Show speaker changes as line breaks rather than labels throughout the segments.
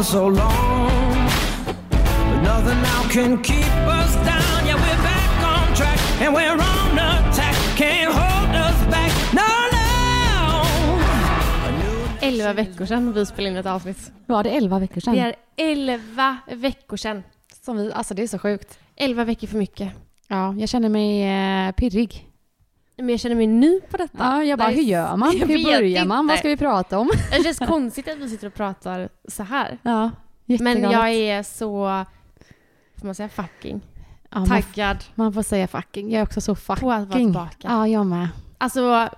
for so long, but nothing now can keep us down. Yeah, we're back on track and we're on attack. Can't hold us back. No, no. A new
11 veckor sedan vi spelade in ett avsnitt.
Var det 11 veckor sedan?
Det är 11 veckor sedan.
Som vi, alltså det är så sjukt.
11 veckor för mycket.
Ja, jag känner mig eh, pirrig.
Men jag känner mig ny på detta.
Ja, jag bara, hur gör man? Hur börjar man? Vad ska vi prata om?
Det känns konstigt att vi sitter och pratar så här.
Ja,
Men jag är så, får man säga fucking,
ja, man,
taggad
man får säga fucking. Jag är också så fucking.
på att vara tillbaka.
Ja, jag med.
Alltså,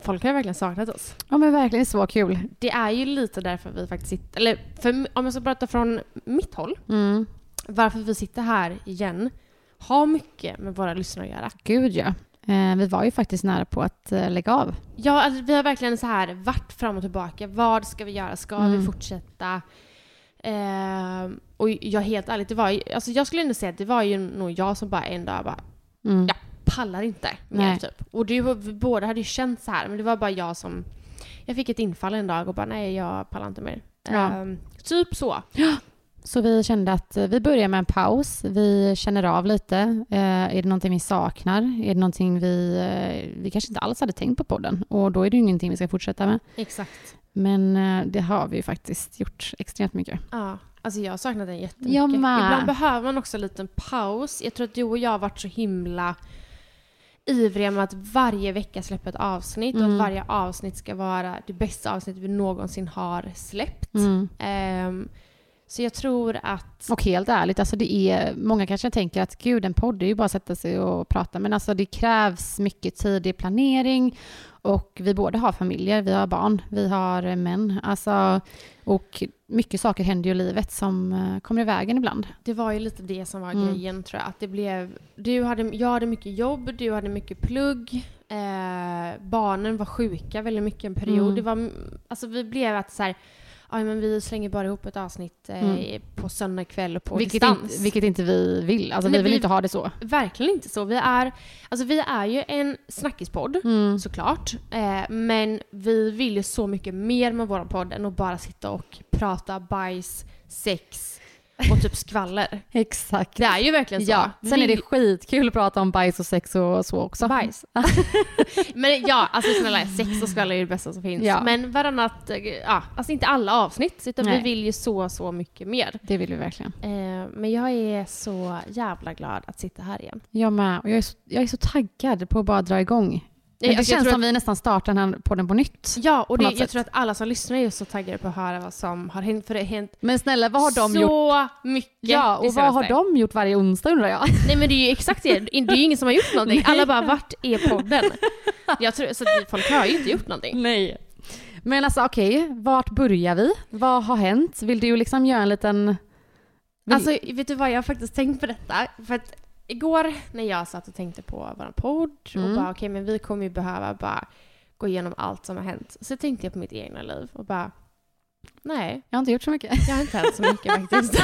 folk har verkligen saknat oss.
Ja, men verkligen så kul.
Det är ju lite därför vi faktiskt sitter, eller för, om jag ska prata från mitt håll,
Mm.
varför vi sitter här igen, har mycket med våra lyssnare att göra.
Gud ja. Eh, vi var ju faktiskt nära på att eh, lägga av.
Ja, alltså, vi har verkligen så här varit fram och tillbaka. Vad ska vi göra? Ska
Mm.
vi fortsätta? Ehm, och jag helt ärligt, det var ju, alltså jag skulle ändå säga att det var ju nog jag som bara en dag bara
Mm.
Ja. pallar inte mer
Nej.
typ. Och det, var- vi båda hade ju känt så här, men det var bara jag som jag fick ett infall en dag och bara nej, jag pallar inte mer.
Ja.
Ehm, typ så.
Så vi kände att vi börjar med en paus. Vi känner av lite. Eh, är det någonting vi saknar? Är det någonting vi, eh, vi kanske inte alls hade tänkt på podden? Och då är det ju ingenting vi ska fortsätta med.
Exakt.
Men eh, det har vi ju faktiskt gjort extremt mycket.
Ja, alltså jag har saknat den jättemycket.
Jag med.
Ibland behöver man också en liten paus. Jag tror att du och jag har varit så himla ivriga med att varje vecka släppa ett avsnitt och
Mm.
att varje avsnitt ska vara det bästa avsnitt vi någonsin har släppt.
Mm.
Ehm, så jag tror att...
Och helt ärligt, alltså det är, många kanske tänker att gud, en podd är ju bara att sätta sig och prata, men alltså det krävs mycket tid i planering och vi båda har familjer, vi har barn, vi har män, alltså och mycket saker händer ju i livet som eh, kommer i vägen ibland.
Det var ju lite det som var
Mm.
grejen tror jag. Att det blev, du hade, jag hade mycket jobb, du hade mycket plugg. Eh, barnen var sjuka väldigt mycket en period.
Mm.
Det var, alltså vi blev att så här, ja men vi slänger bara ihop ett avsnitt eh,
Mm.
på söndag kväll på
Vilket
distans.
inte, vilket inte vi vill, alltså
Nej,
vi vill
vi-
inte ha det så.
Verkligen inte så. Vi är, alltså vi är ju en snackispodd
Mm.
såklart. Eh, men vi vill ju så mycket mer med vår podd än att bara sitta och prata bajs, sex och typ skvaller.
Exakt.
Det är ju verkligen så.
Ja,
Vi
sen är det skitkul att prata om bajs och sex och så också.
Bajs. Men ja, alltså snälla, sex och skvaller är det bästa som finns.
Ja.
Men varannat, eh, ja, alltså inte alla avsnitt, utan vi
Nej.
vill ju så, så mycket mer.
Det vill vi verkligen.
Eh, men jag är så jävla glad att sitta här igen.
Jag med. Och jag är, så, jag är så taggad på att bara dra igång. Men det
jag
känns som vi nästan startar den här podden på nytt.
Ja, och det, jag
sätt.
tror att alla som lyssnar är så taggade på att höra vad som har hänt. För det har hänt
Men snälla, vad har de
så
gjort?
mycket
Ja, och vad har de gjort varje onsdag undrar jag?
Nej men det är ju exakt det. Det är ju ingen som har gjort någonting. Alla bara, vart är podden? Jag tror, så att folk har ju inte gjort någonting.
Nej. Men alltså okej, vart börjar vi? Vad har hänt? Vill du liksom göra en liten... Vill-
Alltså, vet du vad? Jag har faktiskt tänkt på detta. För att igår när jag satt och tänkte på vår podd och
Mm.
bara okej, men vi kommer ju behöva bara gå igenom allt som har hänt. Så tänkte jag på mitt egna liv och bara Nej,
Jag har inte gjort så mycket.
jag har inte hänt så mycket faktiskt.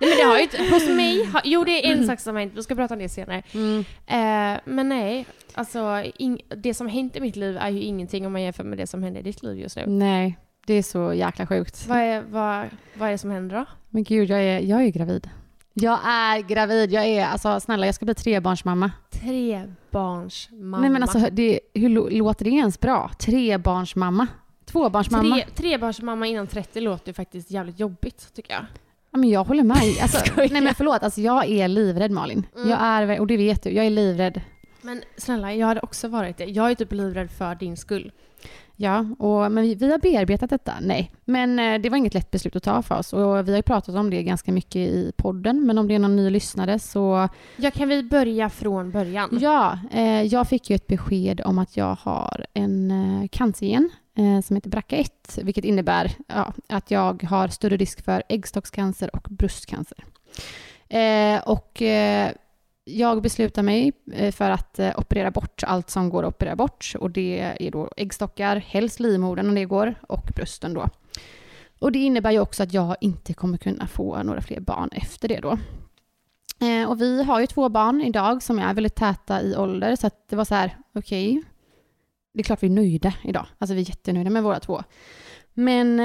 nej men det har ju inte, hos mig, har, jo det är en sak som har hänt, vi ska prata om det senare.
Mm.
Eh, men nej, alltså ing, det som hänt i mitt liv är ju ingenting om man jämför med det som händer i ditt liv just nu.
Nej, det är så jäkla sjukt.
Vad, är, vad, vad är det som händer då?
Men gud, jag är, jag är gravid. Jag är gravid. Jag är, alltså snälla, jag ska bli trebarnsmamma.
Trebarnsmamma.
Nej men alltså, det, hur lå- låter det ens bra? Trebarnsmamma. Tvåbarnsmamma.
Tre, trebarnsmamma innan 30 låter ju faktiskt jävligt jobbigt tycker jag.
Ja, men jag håller med. Alltså, nej men förlåt, alltså, jag är livrädd Malin.
Mm.
Jag är, och det vet du, jag är livrädd.
Men snälla, jag hade också varit det. Jag är typ livrädd för din skull.
Ja, och, men vi, vi har bearbetat detta. Nej, men eh, det var inget lätt beslut att ta för oss. Och vi har pratat om det ganska mycket i podden. Men om det är någon ny lyssnare så...
Ja, kan vi börja från början?
Ja, eh, jag fick ju ett besked om att jag har en eh, cancergen eh, som heter BRCA1, vilket innebär ja, att jag har större risk för äggstockscancer och bröstcancer. Eh, och eh, jag beslutar mig eh, för att eh, operera bort allt som går att operera bort och det är då äggstockar, helst livmodern om det går och brösten då. Och det innebär ju också att jag inte kommer kunna få några fler barn efter det då. Eh, och vi har ju två barn idag som är väldigt täta i ålder så att det var så här, okej, det är klart vi är nöjda idag. Alltså vi är jättenöjda med våra två. Men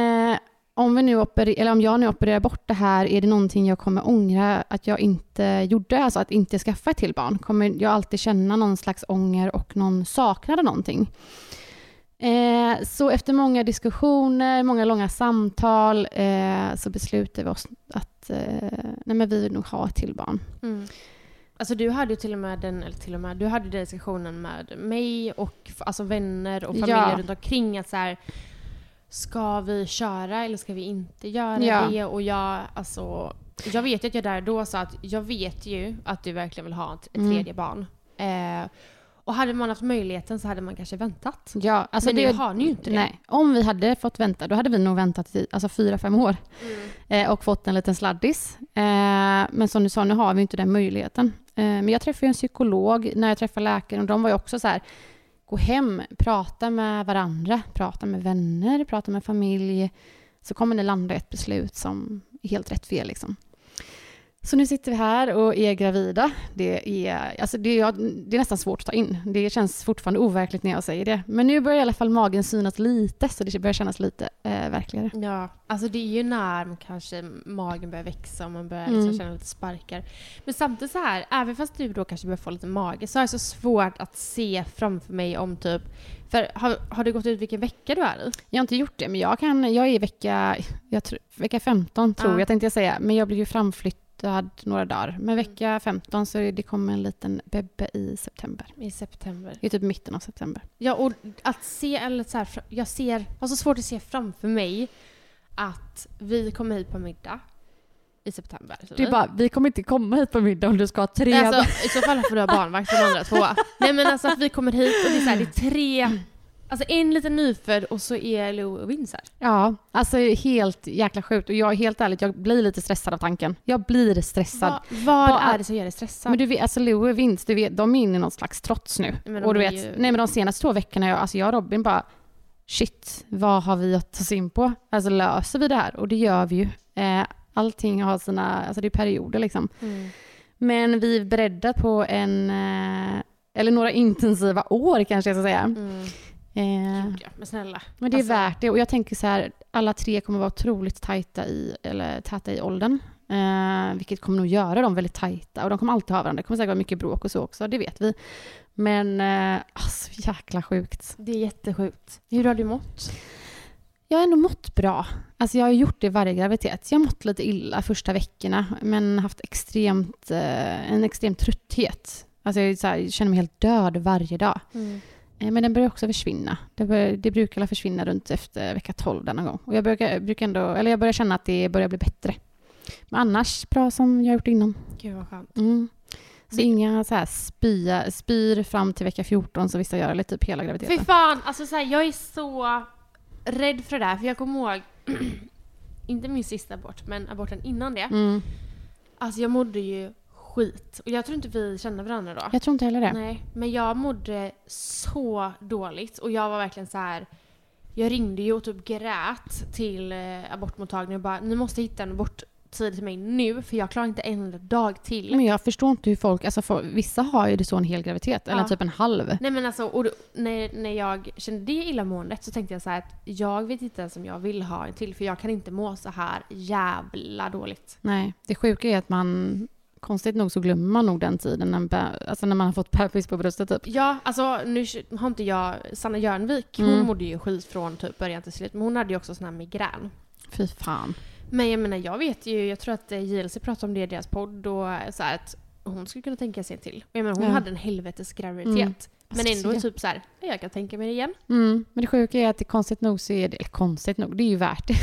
om, vi nu operer- eller om jag nu opererar bort det här, är det någonting jag kommer ångra att jag inte gjorde? Alltså att inte skaffa ett till barn? Kommer jag alltid känna någon slags ånger och någon saknad av någonting? Eh, så efter många diskussioner, många långa samtal eh, så beslutade vi oss att eh, nej men vi vill nog ha ett till barn.
Mm. Alltså du hade ju till och med den, eller till och med, du hade den diskussionen med mig och alltså vänner och familjer
Ja.
runt omkring att så här, ska vi köra eller ska vi inte göra
Ja.
det? Och jag, alltså, jag vet ju att jag där då sa att jag vet ju att du verkligen vill ha ett,
Mm.
tredje barn. Eh, och hade man haft möjligheten så hade man kanske väntat.
Ja, alltså
Men
det,
nu har ni ju inte det.
Nej, om vi hade fått vänta, då hade vi nog väntat i alltså fyra, fem år
Mm.
eh, och fått en liten sladdis. Eh, men som du sa, nu har vi inte den möjligheten. Eh, men jag träffade en psykolog när jag träffade läkaren och de var ju också så här, gå hem, prata med varandra, prata med vänner, prata med familj, så kommer ni landa i ett beslut som är helt rätt fel liksom. Så nu sitter vi här och är gravida. Det är, alltså det, är, det är nästan svårt att ta in. Det känns fortfarande overkligt när jag säger det. Men nu börjar i alla fall magen synas lite, så det börjar kännas lite eh, verkligare.
Ja, alltså det är ju när man kanske magen börjar växa och man börjar
Mm.
liksom känna lite sparkar. Men samtidigt så här, även fast du då kanske börjar få lite mage så är det så svårt att se framför mig om typ... För har, har det gått ut vilken vecka du är i?
Jag har inte gjort det, men jag, kan, jag är i vecka, jag tror, vecka 15 tror
Ja.
jag tänkte jag säga. Men jag blir ju framflyttad några dagar. Men
Mm.
vecka 15 så det kommer en liten bebbe i september.
I september.
Det är typ mitten av september.
Ja, och att se, eller så här, jag ser, har så svårt att se framför mig att vi kommer hit på middag i september.
Det är bara, vi kommer inte komma hit på middag om du ska ha tre
Alltså, I så fall får du ha barnvakt för de andra två. Nej men alltså att vi kommer hit och det är, så här, det är tre, alltså en liten nyfödd och så är Lou här.
Ja, alltså helt jäkla sjukt. Och jag är helt ärligt, jag blir lite stressad av tanken. Jag blir stressad.
Va, vad
Bara-
är det som gör dig stressad?
Men du vet, alltså Lou och Vince, du vet, de är inne i någon slags trots nu.
Men
och du vet,
ju-
nej men de senaste två veckorna, jag, alltså jag och Robin bara shit, vad har vi att ta oss in på? Alltså löser vi det här? Och det gör vi ju. Eh, allting har sina, alltså det är perioder liksom.
Mm.
Men vi är beredda på en, eh, eller några intensiva år kanske jag ska säga.
Mm.
Eh,
Gud, ja, men snälla.
men det är
Alltså-
värt det. Och jag tänker så här, alla tre kommer vara otroligt tajta i, eller täta i åldern. Eh, vilket kommer nog göra dem väldigt tajta. Och de kommer alltid ha varandra. Det kommer säkert vara mycket bråk och så också, det vet vi. Men eh, alltså jäkla sjukt.
Det är jättesjukt. Hur har du mått?
Jag har ändå mått bra. Alltså jag har gjort det varje graviditet. Jag har mått lite illa första veckorna, men haft extremt, eh, en extrem trötthet. Alltså jag, här, jag känner mig helt död varje dag. Eh, Men den börjar också försvinna. Det, bör, det brukar försvinna runt efter vecka 12 denna gång. Och jag, brukar, brukar ändå, eller jag börjar känna att det börjar bli bättre. Men annars bra som jag har gjort innan.
Gud vad skönt.
Mm. Så
Det-
inga så här spya, spyr fram till vecka 14 som vissa gör, eller typ hela
Fy
graviditeten.
fan, alltså så här, jag är så rädd för det där. För jag kommer ihåg, inte min sista abort, men aborten innan det.
Mm.
Alltså jag mådde ju skit. Och jag tror inte vi kände varandra då.
Jag tror inte heller det.
Nej, men jag mådde så dåligt och jag var verkligen så här. Jag ringde ju och typ grät till eh, abortmottagningen och bara ni måste hitta en aborttid till mig nu för jag klarar inte en dag till.
Men jag förstår inte hur folk, alltså för, vissa har ju det så en hel graviditet, eller
Ja.
typ en halv.
Nej men alltså, och då, när, när jag kände det illamåendet så tänkte jag så här att jag vet inte ens om jag vill ha en till för jag kan inte må så här jävla dåligt.
Nej, det sjuka är att man, konstigt nog så glömmer man nog den tiden när, bä- alltså när man har fått bebis på bröstet typ.
Ja, alltså nu har inte jag, Sanna Jörnvik, hon
Mm.
mådde ju skit från typ början till slut men hon hade ju också sån här migrän.
Fy fan.
Men jag menar, jag vet ju, jag tror att eh, JLC pratade om det i deras podd och eh, så här att hon skulle kunna tänka sig till. Och jag menar, hon
Ja.
hade en helvetes graviditet.
Mm.
Men ändå
Alltså,
typ så här, jag kan tänka mig det igen.
Mm. Men det sjuka är att det konstigt nog så är det, eller konstigt nog, det är ju värt det.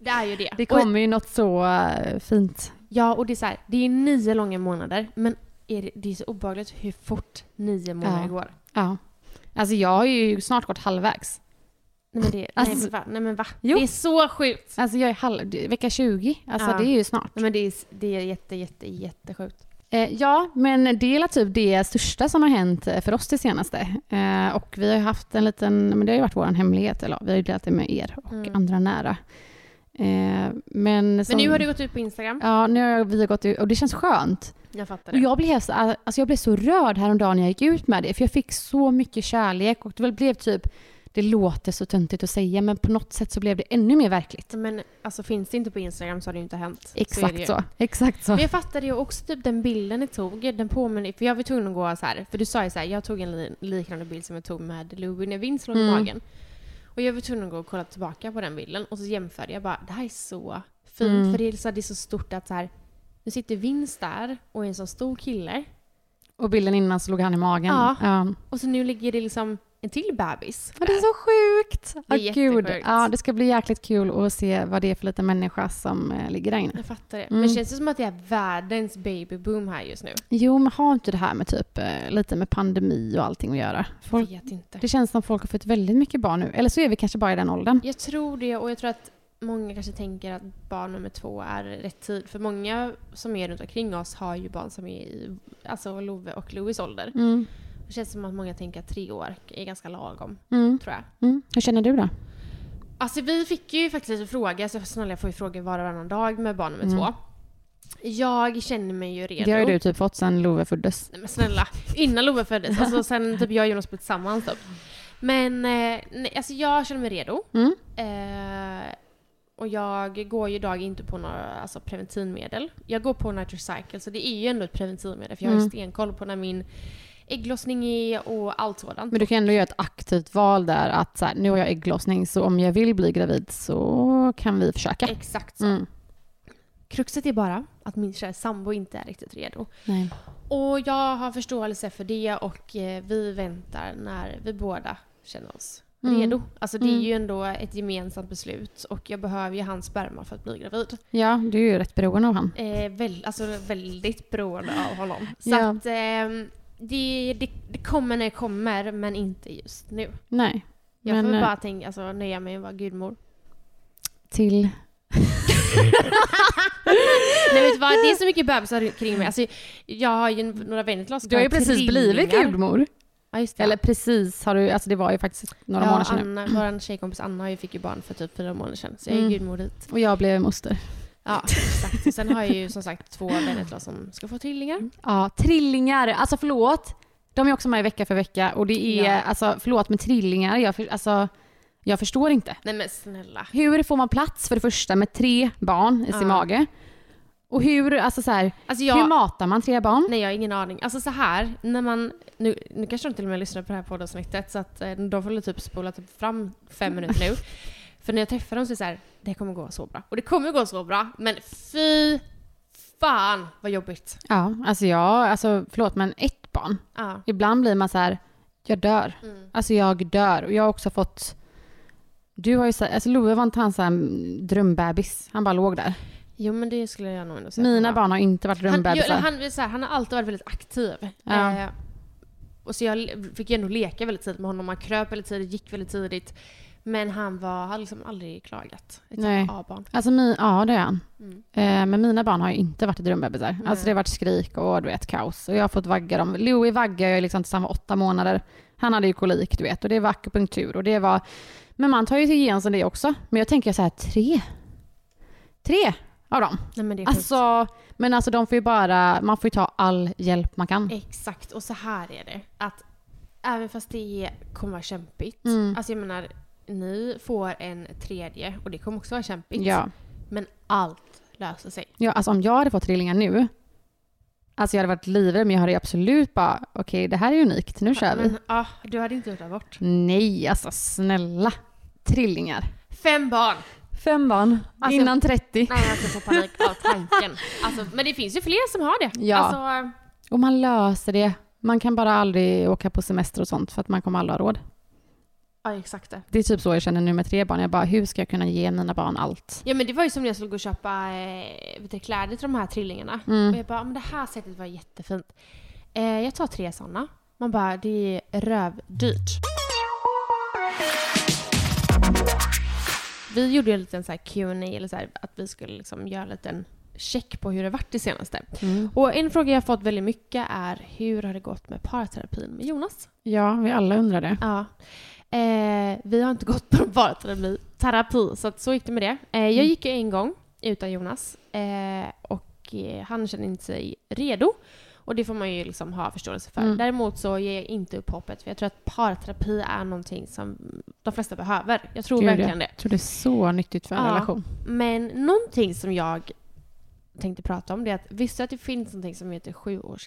Det är ju det.
Det
Och-
kommer ju något så eh, fint.
Ja, och det är så här, det är nio långa månader, men är det, det är så obehagligt hur fort nio månader
Ja.
går.
Ja. Alltså jag har ju snart gått halvvägs.
Nej men, det,
Alltså-
nej, men va? nej men va? Det är så sjukt!
Alltså jag är halv, vecka 20, alltså
Ja.
det är ju snart.
Nej, men det är, det är jätte, jätte, jättesjukt.
Eh, ja, men det är typ det största som har hänt eh, för oss det senaste. Eh, och vi har haft en liten, men det har ju varit vår hemlighet, eller vi har ju delat det med er och
Mm.
andra nära. Eh, men,
Men
som,
nu har du gått ut på Instagram.
Ja, nu har vi gått ut och det känns skönt.
Jag fattar
Och
det.
jag blev, så- alltså jag blev så rörd häromdagen när jag gick ut med det, för jag fick så mycket kärlek och det blev typ, det låter så töntigt att säga, men på något sätt så blev det ännu mer verkligt.
Men alltså finns det inte på Instagram så har det ju inte hänt. Så
Exakt
ju.
så. Exakt så.
Men jag fattade ju också typ den bilden ni tog, den påminner, för jag var tvungen att gå så här, för du sa ju så här, jag tog en li- liknande bild som jag tog med Louie när Vince låg i
Mm.
Och jag var tvungen att gå och kolla tillbaka på den bilden och så jämförde jag bara, det här är så fint,
Mm.
för det är, så, det är så stort att så här, nu sitter Vince där och är en så stor kille
Och bilden innan så låg han i magen.
Ja.
ja.
och så nu ligger det liksom en till bebis.
Ja, det är så sjukt!
Det är
gud.
jättesjukt.
Ja, det ska bli jäkligt kul att se vad det är för liten människa som eh, ligger där inne.
Jag fattar det.
Mm.
Men känns det som att det är världens babyboom här just nu?
Jo, men har inte det här med typ eh, lite med pandemi och allting att göra? Folk,
Jag vet inte.
det känns som folk har fått väldigt mycket barn nu. Eller så är vi kanske bara i den åldern.
Jag tror det och jag tror att många kanske tänker att barn nummer två är rätt tid. För många som är runt omkring oss har ju barn som är i alltså Love och Louis ålder.
Mm.
Det känns som att många tänker att tre år är ganska lagom,
Mm.
tror jag.
Mm. Hur känner du då?
Alltså vi fick ju faktiskt lite frågor, så snälla jag får ju frågor var och varannan dag med barn nummer
Mm.
två. Jag känner mig ju redo.
Det har ju du typ fått sen Love föddes.
Nej men snälla, innan Love föddes. Alltså sen typ jag och Jonas blev tillsammans typ. Men eh, nej, alltså jag känner mig redo.
Mm.
Eh, och jag går ju idag inte på några alltså, preventivmedel. Jag går på Nitrocycle så det är ju ändå ett preventivmedel för jag har ju
Mm.
stenkoll på när min ägglossning är och allt sådant.
Men du kan ändå göra ett aktivt val där att så här, nu har jag ägglossning så om jag vill bli gravid så kan vi försöka.
Exakt så.
Mm.
Kruxet är bara att min kära sambo inte är riktigt redo.
Nej.
Och jag har förståelse för det och eh, vi väntar när vi båda känner oss
Mm.
redo. Alltså det är
Mm.
ju ändå ett gemensamt beslut och jag behöver ju hans sperma för att bli gravid.
Ja, du är ju rätt beroende av han.
Eh, väl, alltså väldigt beroende av honom. Så
Ja.
att ehm, det, det, det kommer när det kommer men inte just nu.
Nej.
Jag
Men,
får
eh,
bara tänka, alltså, nöja mig med att vara gudmor.
Till...
Nej vet du vad, det är så mycket bebisar kring mig. Alltså, jag har ju några vänner till oss
Du har ju precis blivit
trillingar.
gudmor.
Ja, just det.
Eller precis har du, alltså det var ju faktiskt några
ja,
månader sedan.
Anna, vår tjejkompis Anna fick ju barn för typ fyra månader sedan. Så jag är
Mm.
gudmor dit.
Och jag blev moster.
Ja, exakt. Och Sen har jag ju som sagt två vänner som ska få tvillingar.
Ja, trillingar. Alltså förlåt. De är också med vecka för vecka och det är,
Ja.
alltså förlåt med trillingar, jag, för, alltså, jag förstår inte.
Nej men snälla.
Hur får man plats för det första med tre barn i sin
Ja.
mage? Och hur, alltså så här,
Alltså
hur
jag,
matar man tre barn?
nej jag har ingen aning. Alltså så här, när man, nu, nu kanske de till och med lyssnar på det här poddavsnittet så att eh, de får väl typ spola typ fram fem minuter nu. För när jag träffar dem så är det så här, det kommer gå så bra. Och det kommer gå så bra, men fy fan vad jobbigt.
Ja, alltså jag, alltså förlåt men ett barn.
Ja.
Ibland blir man så här, jag dör.
Mm.
Alltså jag dör. Och jag har också fått, du har ju sagt, alltså Love var inte han så här drömbebis. Han bara låg där.
Jo men det skulle jag nog ändå säga.
Mina barn har inte varit
Han,
drömbebisar.
han, här, han har alltid varit väldigt aktiv.
Ja.
Eh, och så jag fick ju ändå leka väldigt tidigt med honom. Han kröp väldigt tidigt, gick väldigt tidigt. Men han var, har liksom aldrig klagat. Ett
Nej.
A-barn.
Alltså, mi, ja det är han.
Mm.
Eh, men mina barn har ju inte varit drömbebisar. Alltså det har varit skrik och du vet kaos. Och jag har fått vagga dem. Louis vaggade jag liksom tills han var åtta månader. Han hade ju kolik du vet och det var akupunktur och det var... Men man tar ju sig igenom det också. Men jag tänker så här, tre? Tre av dem.
Nej men det är.
Alltså, men alltså de får ju bara, man får ju ta all hjälp man kan.
Exakt, och så här är det. Att även fast det kommer vara kämpigt.
Mm.
Alltså jag menar, ni får en tredje och det kommer också vara kämpigt.
Ja.
Men allt löser sig.
ja, alltså om jag hade fått trillingar nu, alltså jag hade varit livrädd men jag hade ju absolut bara, okej det här är unikt, nu kör vi.
Men ja, du hade inte gjort abort.
Nej, alltså snälla. Trillingar.
Fem barn!
Fem barn,
Alltså-
innan 30.
Nej, jag får panik av tanken. Alltså, men det finns ju fler som har det.
Ja.
Alltså,
Och man löser det. Man kan bara aldrig åka på semester och sånt för att man kommer aldrig ha råd.
Ja, exakt det.
Det är typ så jag känner nu med tre barn. Jag bara, hur ska jag kunna ge mina barn allt?
Ja men det var ju som när jag skulle gå och köpa eh, vet du, kläder till de här trillingarna.
Mm.
Och jag bara, men det här sättet var jättefint. Eh, jag tar tre sådana. Man bara, det är rövdyrt. Vi gjorde en liten så här Q&A eller så här, att vi skulle liksom göra en liten check på hur det varit det senaste.
Mm.
Och en fråga jag fått väldigt mycket är hur har det gått med parterapin med Jonas?
Ja, vi alla undrar det.
Ja. Eh, vi har inte gått på parterapi, terapi, så att så gick det med det. Eh, jag gick ju en gång utan Jonas eh, och eh, han kände inte sig redo. Och det får man ju liksom ha förståelse för.
Mm.
Däremot så ger jag inte upp hoppet för jag tror att parterapi är någonting som de flesta behöver. Jag tror
Gud,
verkligen det.
Jag tror det är så nyttigt för en
Ja.
relation.
Men någonting som jag tänkte prata om det är att visste du att det finns någonting som heter sjuårs...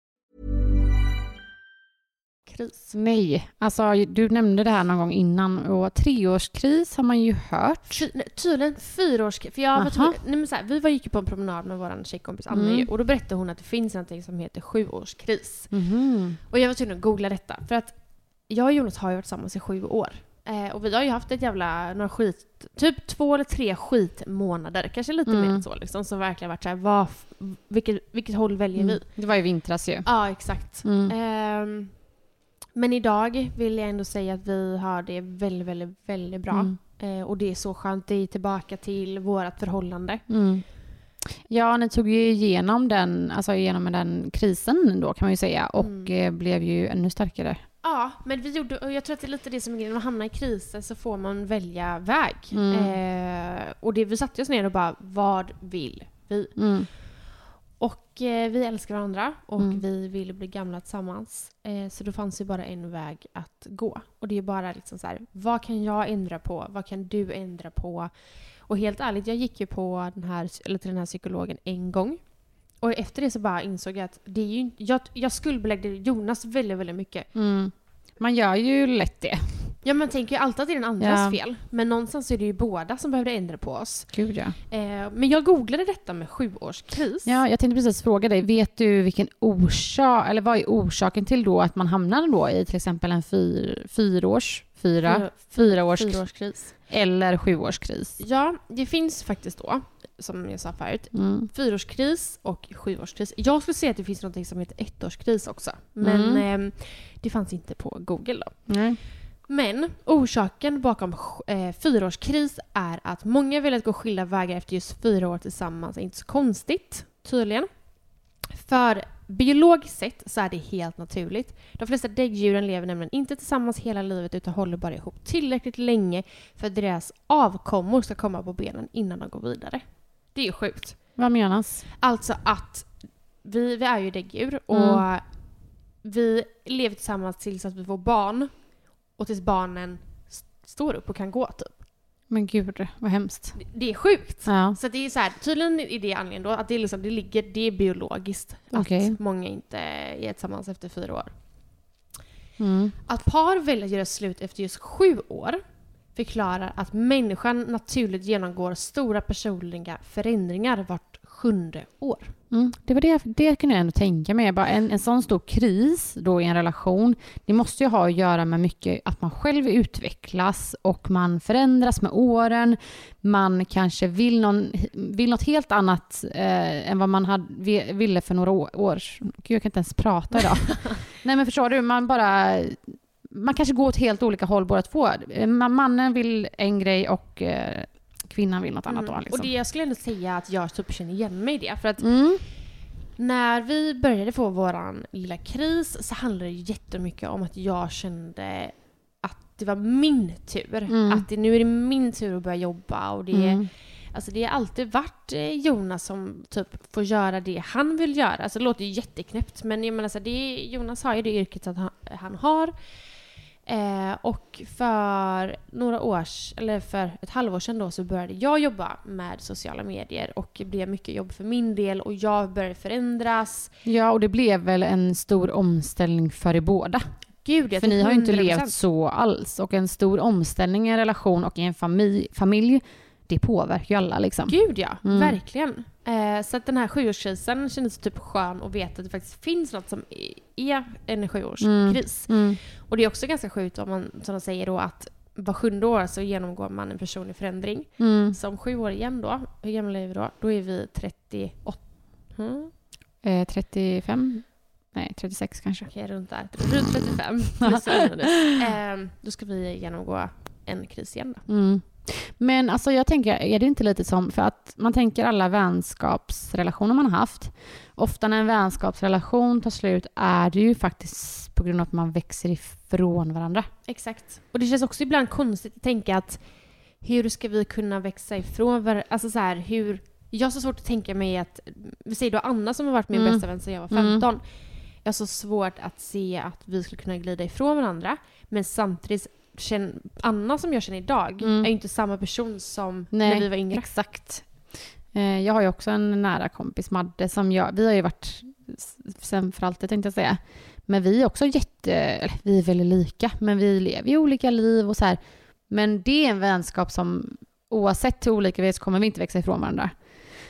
kris.
Nej, alltså du nämnde det här någon gång innan och treårskris har man ju hört.
Fy, tydligen fyraårskris. För jag var nej, men så här, vi var, gick på en promenad med vår tjejkompis Anna
Mm.
och då berättade hon att det finns någonting som heter sjuårskris.
Mhm.
Och jag var tvungen att googla detta. För att jag och Jonas har ju varit tillsammans i sju år. Eh, och vi har ju haft ett jävla, några skit, typ två eller tre skitmånader, kanske lite
Mm.
mer än så liksom, som verkligen varit såhär, vad, vilket, vilket håll väljer vi?
Mm. Det var i vintras ju.
Ja, exakt.
Mm.
Ehm, men idag vill jag ändå säga att vi har det väldigt, väldigt, väldigt bra.
Mm.
Eh, och det är så skönt. Det är tillbaka till vårt förhållande.
Mm. Ja, ni tog ju igenom den, alltså igenom den krisen då kan man ju säga och
Mm.
eh, blev ju ännu starkare.
Ja, men vi gjorde, och jag tror att det är lite det som är grejen. När man hamnar i kriser så får man välja väg.
Mm.
Eh, och det, vi satte oss ner och bara, vad vill vi? Och eh, vi älskar varandra och
Mm.
vi vill bli gamla tillsammans. Eh, så då fanns ju bara en väg att gå. Och det är bara liksom så här, vad kan jag ändra på? Vad kan du ändra på? Och helt ärligt, jag gick ju på den här, eller till den här psykologen en gång. Och efter det så bara insåg jag att det är ju, jag, jag skuldbeläggde Jonas väldigt, väldigt mycket.
Mm. Man gör ju lätt det.
Ja, man tänker ju alltid att det är den andras
Ja.
fel. Men någonstans är det ju båda som behövde ändra på oss.
Gud ja.
Eh, men jag googlade detta med sjuårskris.
Ja, jag tänkte precis fråga dig, vet du vilken orsak, eller vad är orsaken till då att man hamnar då i till exempel en fyr, fyraårs, fyra,
Fyra-
fyraårs
Fyraårskris.
eller sjuårskris?
Ja, det finns faktiskt då, som jag sa förut,
Mm.
fyraårskris och sjuårskris. Jag skulle säga att det finns något som heter ettårskris också. Men
Mm.
eh, det fanns inte på Google då.
Nej.
Men orsaken bakom eh, fyraårskris är att många vill att gå skilda vägar efter just fyra år tillsammans. är inte så konstigt, tydligen. För biologiskt sett så är det helt naturligt. De flesta däggdjuren lever nämligen inte tillsammans hela livet utan håller bara ihop tillräckligt länge för att deras avkommor ska komma på benen innan de går vidare. Det är ju sjukt.
Vad menas?
Alltså att vi, vi är ju däggdjur och
Mm.
vi lever tillsammans tills att vi får barn och tills barnen s- står upp och kan gå typ.
Men gud, vad hemskt.
Det- Det är sjukt.
Ja.
Så det är så här, tydligen är det anledningen då att det, liksom, det ligger, det är biologiskt
Okej.
att många inte är tillsammans efter fyra år.
Mm.
Att par väljer att göra slut efter just sju år förklarar att människan naturligt genomgår stora personliga förändringar vart sjunde år.
Mm. Det var det, det kunde jag ändå tänka mig. Bara en, en sån stor kris då i en relation, det måste ju ha att göra med mycket att man själv utvecklas och man förändras med åren. Man kanske vill, någon, vill något helt annat eh, än vad man hade, vi- ville för några år. år. Gud, jag kan inte ens prata idag. Nej men förstår du, man bara... Man kanske går åt helt olika håll båda två. Eh, man- Mannen vill en grej och eh, kvinnan vill något annat. Då,
Mm.
liksom.
Och det jag skulle ändå säga att jag typ känner igen mig i det. För att
Mm.
när vi började få våran lilla kris så handlade det jättemycket om att jag kände att det var min tur.
Mm.
Att det, nu är det min tur att börja jobba. Och det,
Mm.
alltså det har alltid varit eh, Jonas som typ får göra det han vill göra. Alltså det låter ju jätteknäppt men jag menar så det är, Jonas har ju det yrket att han, han har. Eh, och för några års, eller för ett halvår sedan då så började jag jobba med sociala medier och det blev mycket jobb för min del och jag började förändras.
Ja, och det blev väl en stor omställning för er båda.
Gud,
För ni har ju inte
100%.
levt så alls. Och en stor omställning i en relation och i en familj, familj det påverkar ju alla liksom.
Gud ja,
Mm.
verkligen. Eh, så att den här sjuårskrisen kändes typ skön att veta att det faktiskt finns något som är en sjuårskris.
Mm.
Och det är också ganska sjukt om man, som de säger då, att var sjunde år så genomgår man en personlig förändring.
Mm.
Så om sju år igen då, hur gamla är vi då? Då är vi 38. Hmm?
Eh, 35? Nej, 36 kanske.
Okej, runt där. Runt 35. plus eller minus. Eh, då ska vi genomgå en kris igen då.
Mm. Men alltså jag tänker, är det inte lite som, för att man tänker alla vänskapsrelationer man har haft, ofta när en vänskapsrelation tar slut är det ju faktiskt på grund av att man växer ifrån varandra.
Exakt. Och det känns också ibland konstigt att tänka att hur ska vi kunna växa ifrån varandra? Alltså så här, hur... Jag har så svårt att tänka mig att... Vi säger då Anna som har varit min
Mm.
bästa vän sedan jag var 15. Jag har så svårt att se att vi skulle kunna glida ifrån varandra. Men samtidigt, känn, Anna som jag känner idag
Mm.
är ju inte samma person som
Nej,
när vi var yngre.
Exakt. Eh, Jag har ju också en nära kompis, Madde, som jag, vi har ju varit sen för alltid tänkte jag säga. Men vi är också jätte, eller vi är väldigt lika, men vi lever ju olika liv och så här. Men det är en vänskap som oavsett hur olika vi är så kommer vi inte växa ifrån varandra.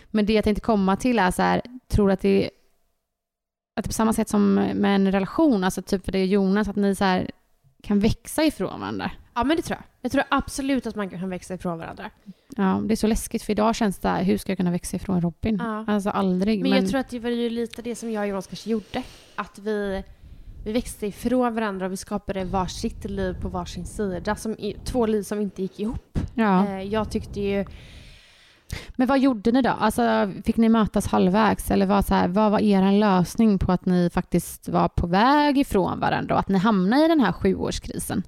Men det jag tänkte komma till är så här, tror att det att det på samma sätt som med en relation, alltså typ för det är Jonas, att ni så här kan växa ifrån varandra.
Ja men det tror jag. Jag tror absolut att man kan växa ifrån varandra.
Ja, det är så läskigt för idag känns det här, hur ska jag kunna växa ifrån Robin?
Ja.
Alltså aldrig.
Men, jag tror att det var ju lite det som jag och Jonas kanske gjorde. Att vi, vi växte ifrån varandra och vi skapade varsitt liv på varsin sida. Som, två liv som inte gick ihop.
ja.
Eh, jag tyckte ju...
Men vad gjorde ni då? Alltså, fick ni mötas halvvägs? Eller vad, så här, vad var er lösning på att ni faktiskt var på väg ifrån varandra och att ni hamnade i den här sjuårskrisen?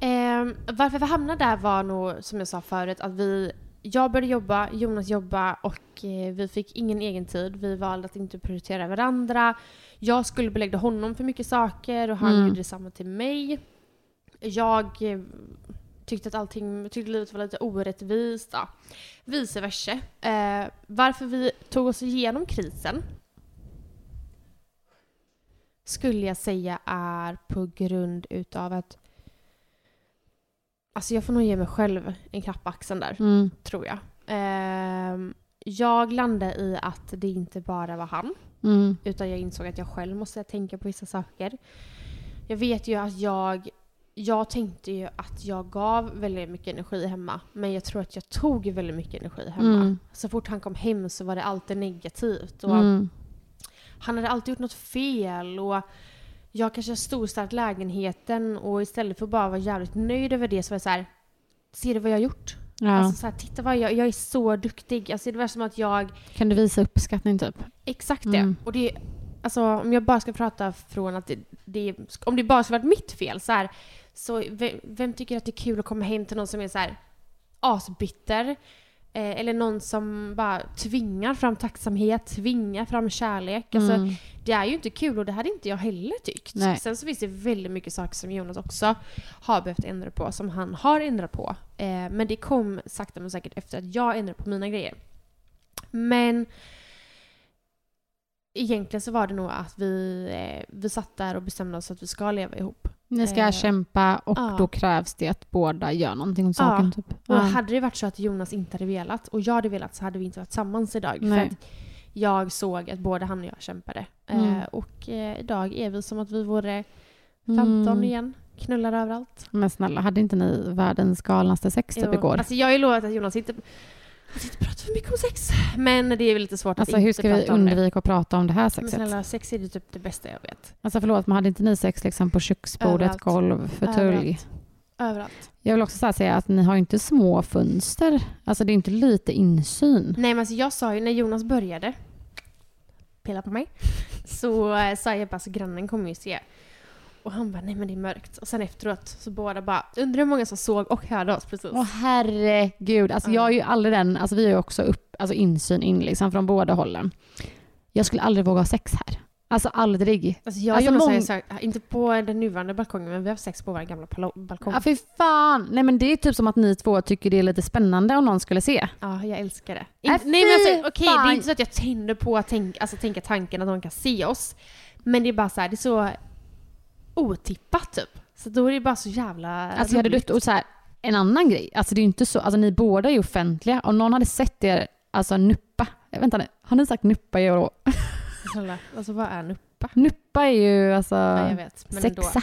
Eh, varför vi hamnade där var nog, som jag sa förut, att vi... Jag började jobba, Jonas jobba och eh, vi fick ingen egen tid. Vi valde att inte prioritera varandra. Jag skulle belägga honom för mycket saker och han
Mm.
gjorde detsamma till mig. Jag eh, tyckte att allting, tyckte livet var lite orättvist. Ja. Vice versa. Eh, varför vi tog oss igenom krisen skulle jag säga är på grund utav att Alltså jag får nog ge mig själv en klapp på axeln där,
Mm.
tror jag. Ehm, jag landade i att det inte bara var han,
Mm.
utan jag insåg att jag själv måste tänka på vissa saker. Jag vet ju att jag... Jag tänkte ju att jag gav väldigt mycket energi hemma, men jag tror att jag tog väldigt mycket energi hemma.
Mm.
Så fort han kom hem så var det alltid negativt. Och
Mm.
Han hade alltid gjort något fel och jag kanske storstarkt lägenheten och istället för att bara vara jävligt nöjd över det så var jag så här. Ser du vad jag har gjort?
Ja.
Alltså så här, titta vad jag, jag är så duktig. Alltså det var som att jag
kan du visa uppskattning typ?
Exakt det.
Mm.
Och det, alltså om jag bara ska prata från att det, det om det bara skulle varit mitt fel så här, så vem, vem tycker att det är kul att komma hem till någon som är så här asbitter? Eh, eller någon som bara tvingar fram tacksamhet, tvingar fram kärlek. Alltså,
Mm.
Det är ju inte kul och det hade inte jag heller tyckt.
Nej.
Sen så finns det väldigt mycket saker som Jonas också har behövt ändra på, som han har ändrat på. Eh, men det kom sakta men säkert efter att jag ändrade på mina grejer. Men egentligen så var det nog att vi, eh, vi satt där och bestämde oss att vi ska leva ihop.
Ni ska
Eh,
kämpa och
ja.
då krävs det att båda gör någonting om saken. Typ.
Och
Ja.
hade det varit så att Jonas inte hade velat och jag hade velat så hade vi inte varit tillsammans idag.
Nej.
För att jag såg att både han och jag kämpade.
Mm.
Eh, och eh, idag är vi som att vi vore 15
Mm.
igen. Knullar överallt.
Men snälla, hade inte ni världens galnaste sex typ igår?
Alltså jag har ju lovat att Jonas inte, han inte pratar för mycket om sex. Men det är väl lite svårt
Alltså
att
hur
inte
ska vi
prata om det.
undvika att prata om det här
Men
sexet?
snälla, sex är det typ det bästa jag vet.
Alltså förlåt, men hade inte ni sex liksom på köksbordet,
Överallt.
golv, fåtölj?
Överallt.
Jag vill också så säga att ni har ju inte små fönster. Alltså det är inte lite insyn.
Nej men alltså jag sa ju när Jonas började pilla på mig så eh, sa jag bara alltså grannen kommer ju se. Och han bara nej men det är mörkt. Och sen efteråt så båda bara undrar hur många som såg och hörde oss precis.
Åh herregud, alltså
Ja.
jag är ju aldrig den, alltså vi har ju också upp, alltså insyn in liksom från båda hållen. Jag skulle aldrig våga ha sex här. Alltså aldrig.
Alltså jag
Alltså, mång-
ju sagt, inte på den nuvarande balkongen men vi har sex på vår gamla balkong.
Ja fy fan. Nej men det är typ som att ni två tycker det är lite spännande om någon skulle se.
Ja, jag älskar det.
Äh,
In- nej men alltså, okej, det
fan.
är inte så att jag tänder på att tänk, alltså, tänka tanken att någon kan se oss. Men det är bara så här, det är så otippat typ. Så då är det bara så jävla
Alltså jag hade dött och så här, en annan grej. Alltså det är ju inte så, alltså ni båda är ju offentliga. Om någon hade sett er, alltså nuppa. Vänta nu, har ni sagt nuppa i år?
Snälla, Alltså vad är nuppa?
Nuppa är ju alltså
Ja, jag vet. Men ändå.
sexa.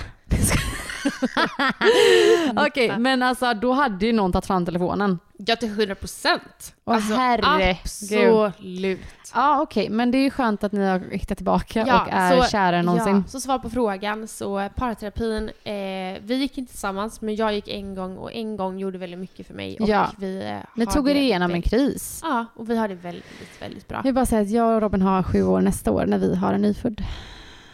Okej,
Nuppa.
men alltså då hade ju någon tagit fram telefonen.
Ja, till 100 procent.
Åh, herregud.
Absolut.
Ja okej, men det är ju skönt att ni har hittat tillbaka
Ja,
och är
så-
kärare än någonsin.
Ja, så svar på frågan. Så parterapin, eh, vi gick inte tillsammans men jag gick en gång och en gång gjorde väldigt mycket för mig. Och
Ja.
vi eh,
Ni tog er igenom en kris.
Ja, och vi har det väldigt, väldigt bra.
Jag vill bara säga att jag och Robin har sju år nästa år när vi har en nyfödd.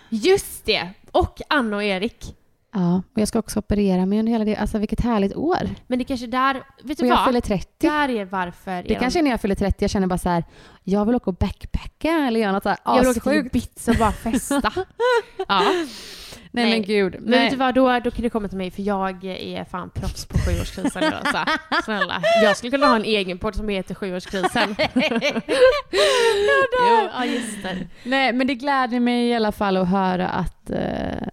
Just det! Och Anna och Erik.
Ja, och jag ska också operera mig under hela det. Alltså vilket härligt år.
Men det kanske där, vet du
Och jag
vad?
fyller 30.
Där är varför
Det kanske är när jag fyller 30 jag känner bara så här, jag vill åka och backpacka eller göra något så här
jag vill åka till. Ibiza och bara festa. ja.
Nej,
Nej.
men gud.
Men vet du vad, då, då kan du komma till mig för jag är fan proffs på sjuårskrisen alltså. Snälla. Jag skulle kunna ha en egen podd som heter sjuårskrisen. jo, ja just det.
Nej, men det gläder mig i alla fall att höra att eh,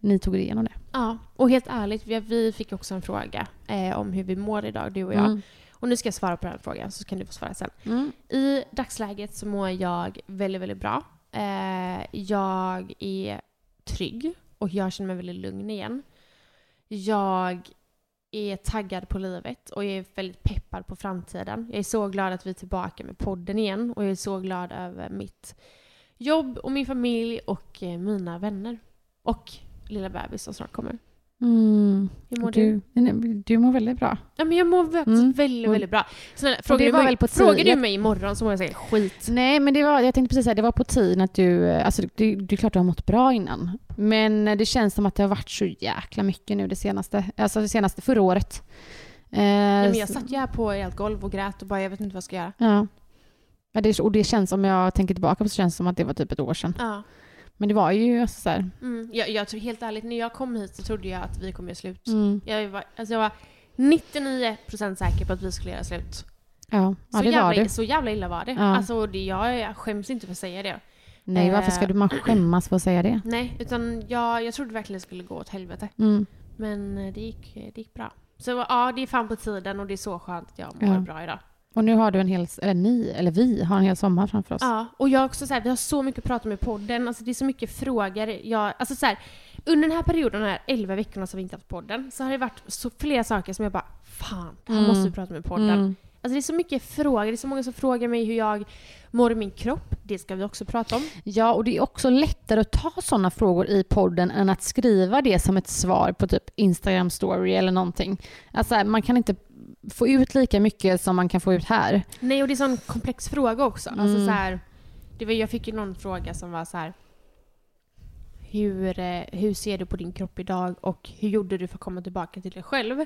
ni tog er igenom det.
Ja, och helt ärligt, vi, vi fick också en fråga eh, om hur vi mår idag, du och jag.
Mm.
Och nu ska jag svara på den frågan så kan du få svara sen.
Mm.
I dagsläget så mår jag väldigt, väldigt bra. Eh, jag är trygg och jag känner mig väldigt lugn igen. Jag är taggad på livet och jag är väldigt peppad på framtiden. Jag är så glad att vi är tillbaka med podden igen och jag är så glad över mitt jobb och min familj och eh, mina vänner. Och lilla bebis som snart kommer.
Mm.
Hur mår du?
Du, du mår väldigt bra.
Ja, men jag mår faktiskt
Mm.
väldigt, väldigt bra. Snälla, frågar, du mig, frågar du mig imorgon så mår jag säga skit.
Nej, men det var, jag tänkte precis säga, det var på tiden att du, eh, alltså det, det är klart du har mått bra innan. Men eh, det känns som att det har varit så jäkla mycket nu det senaste, alltså det senaste, förra året. Eh,
Ja, men jag satt ju här på ert golv och grät och bara jag vet inte vad jag ska göra.
Ja. ja det, och det känns, om jag tänker tillbaka på så känns det som att det var typ ett år sedan.
Ja.
Men det var ju alltså så här,
Mm. Jag, jag tror helt ärligt, när jag kom hit så trodde jag att vi kommer göra slut.
mm,
Jag, var, alltså jag var 99% säker på att vi skulle göra slut.
ja, ja
Så,
det var
jävla,
det.
så jävla illa var det.
Ja.
Alltså, det jag, jag skäms inte för att säga det.
Nej, varför ska
eh,
du man skämmas för att säga det?
Nej, utan jag, jag trodde verkligen det skulle gå åt helvete.
Mm.
Men eh, det gick, det gick bra. Så ja, det är fan på tiden och det är så skönt att jag mår
Ja.
bra idag.
Och nu har du en hel, eller ni, eller vi har en hel sommar framför oss.
Ja, och jag också så här, vi har så mycket att prata om i podden. Alltså det är så mycket frågor. Jag, alltså så här, under den här perioden, de här 11 veckorna som vi inte haft podden, så har det varit så flera saker som jag bara Fan, det här
Mm.
måste vi prata om i podden.
Mm.
Alltså det är så mycket frågor, det är så många som frågar mig hur jag mår i min kropp. Det ska vi också prata om.
Ja, och det är också lättare att ta sådana frågor i podden än att skriva det som ett svar på typ Instagram story eller någonting. Alltså man kan inte få ut lika mycket som man kan få ut här.
Nej, och det är en sån komplex fråga också. Alltså
Mm.
så här, det var, jag fick ju någon fråga som var så här. hur, eh, hur ser du på din kropp idag och hur gjorde du för att komma tillbaka till dig själv?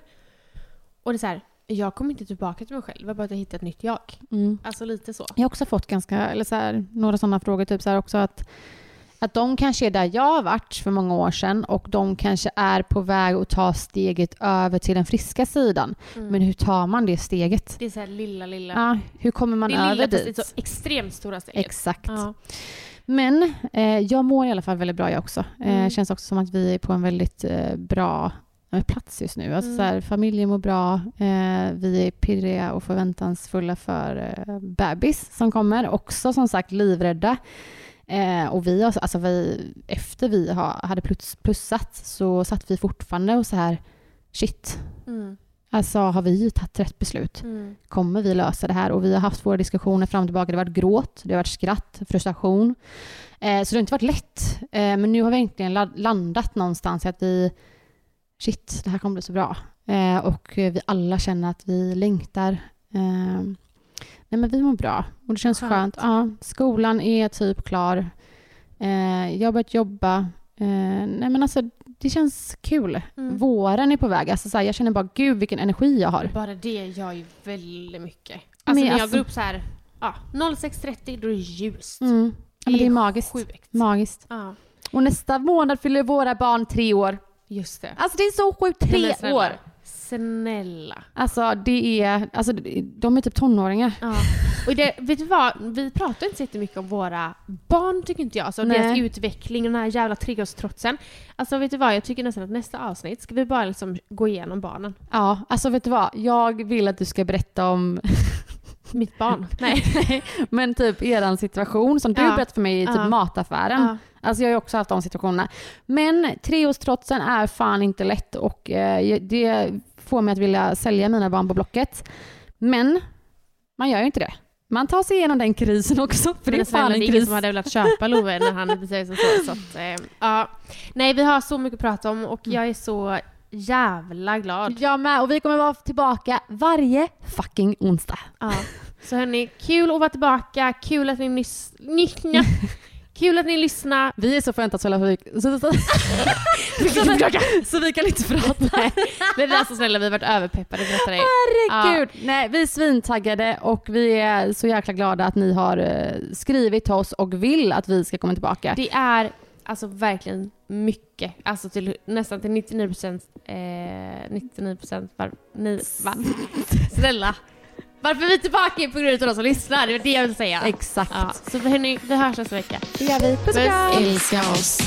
Och det är så här, jag kommer inte tillbaka till mig själv, jag bara att jag hittar ett nytt jag.
Mm.
Alltså lite så.
Jag har också fått ganska, eller så här, några sådana frågor, typ så här också att, att de kanske är där jag har varit för många år sedan och de kanske är på väg att ta steget över till den friska sidan.
Mm.
Men hur tar man det steget?
Det är så här lilla, lilla.
Ja, hur kommer man
det
över
lilla,
dit?
det är så extremt stora steget.
Exakt.
Ja.
Men eh, jag mår i alla fall väldigt bra jag också. Eh,
Mm.
känns också som att vi är på en väldigt eh, bra eh, plats just nu. Alltså,
Mm.
så här, familjen mår bra, eh, vi är pirriga och förväntansfulla för eh, bebis som kommer. Också som sagt livrädda. Eh, och vi, alltså vi, efter vi ha, hade plus, plussat så satt vi fortfarande och så här, shit,
Mm.
alltså har vi tagit rätt beslut?
Mm.
kommer vi lösa det här? Och vi har haft våra diskussioner fram och tillbaka. Det har varit gråt, det har varit skratt, frustration. Eh, så det har inte varit lätt. Eh, men nu har vi äntligen la- landat någonstans i att vi, shit, det här kommer bli så bra. Eh, och eh, vi alla känner att vi längtar. Nej men vi mår bra och det känns
Skönt.
skönt. Ja, skolan är typ klar. Eh, jag har börjat jobba. Eh, nej men alltså det känns kul.
Mm.
Våren är på väg. Alltså, så här, jag känner bara gud vilken energi jag har.
Bara det gör ju väldigt mycket.
Men
Alltså när jag
alltså-
går upp så här, ja, 06.30 då är det ljust.
Mm. Ja, men det är magiskt.
Sjukt.
Magiskt.
Ja,
Och nästa månad fyller våra barn tre år.
just det.
Alltså det är så sjukt, tre
men
år!
Snälla.
Alltså det är, alltså de är typ tonåringar.
Ja. Och det, vet du vad? Vi pratar inte så jättemycket om våra barn tycker inte jag. Alltså
Nej.
deras utveckling och den här jävla treårstrotsen. Alltså vet du vad? Jag tycker nästan att nästa avsnitt ska vi bara liksom gå igenom barnen.
Ja, alltså vet du vad? Jag vill att du ska berätta om,
Mitt barn. Nej.
men typ eran situation som du
Ja.
berättade för mig i typ
Ja.
mataffären.
Ja.
Alltså jag har ju också haft de situationerna. Men treårstrotsen är fan inte lätt och eh, det får mig att vilja sälja mina barn på Blocket. Men man gör ju inte det. Man tar sig igenom den krisen också, för det är
snälla,
fan en
är ingen
kris.
som hade velat köpa Love när han beter sig så. så att, eh, ja. Nej, vi har så mycket att prata om och jag är så jävla glad.
Jag med, och vi kommer vara tillbaka varje fucking onsdag.
Ja. Så hörni, kul att vara tillbaka, kul att ni nys... Nyckna. Kul att ni lyssnar.
Vi är så förväntansfulla för vi... Så, så, så, vi kan inte prata.
Men vi är så snälla, vi har varit överpeppade.
Herregud! Nej, vi är svintaggade och vi är så jäkla glada att ni har eh, skrivit till oss och vill att vi ska komma tillbaka.
Det är alltså verkligen mycket. Alltså till, nästan till 99 procent. Eh, 99 procent var, ni, va? Snälla. Varför vi är tillbaka är på grund av de som lyssnar. Det är det jag vill säga.
Exakt.
Ja, så hörni, vi hörs nästa vecka.
Det gör vi. Puss och kram!
Älska oss.